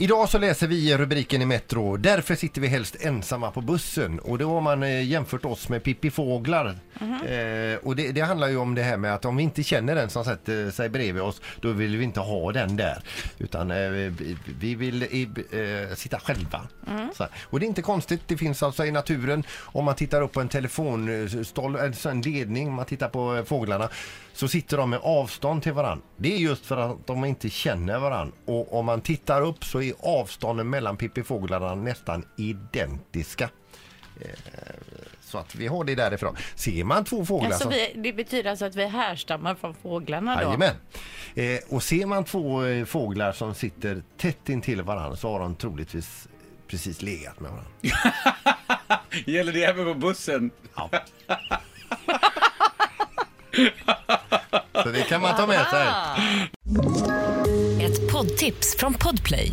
Idag så läser vi rubriken i Metro. Därför sitter vi helst ensamma på bussen. Och då har man eh, jämfört oss med Pippi Fåglar. Mhm. Eh, och det, det handlar ju om det här med att om vi inte känner den som sätter sig bredvid oss, då vill vi inte ha den där. Utan eh, vi, vi vill eh, sitta själva. Mm. Och det är inte konstigt. Det finns alltså i naturen. Om man tittar upp på en telefonstål, en sån ledning, man tittar på eh, fåglarna, så sitter de med avstånd till varann. Det är just för att de inte känner varann. Och om man tittar upp så är avstånden mellan pippifåglarna nästan identiska. Eh, Så att vi har det därifrån. Ser man två fåglar Alltså som... vi, det betyder alltså att vi härstammar från fåglarna då? Jajamän. Eh, och ser man två eh, fåglar som sitter tätt intill varandra så har de troligtvis precis legat med varandra. Gäller det även på bussen? Ja. så det kan man ta med sig. Ett poddtips från Podplay.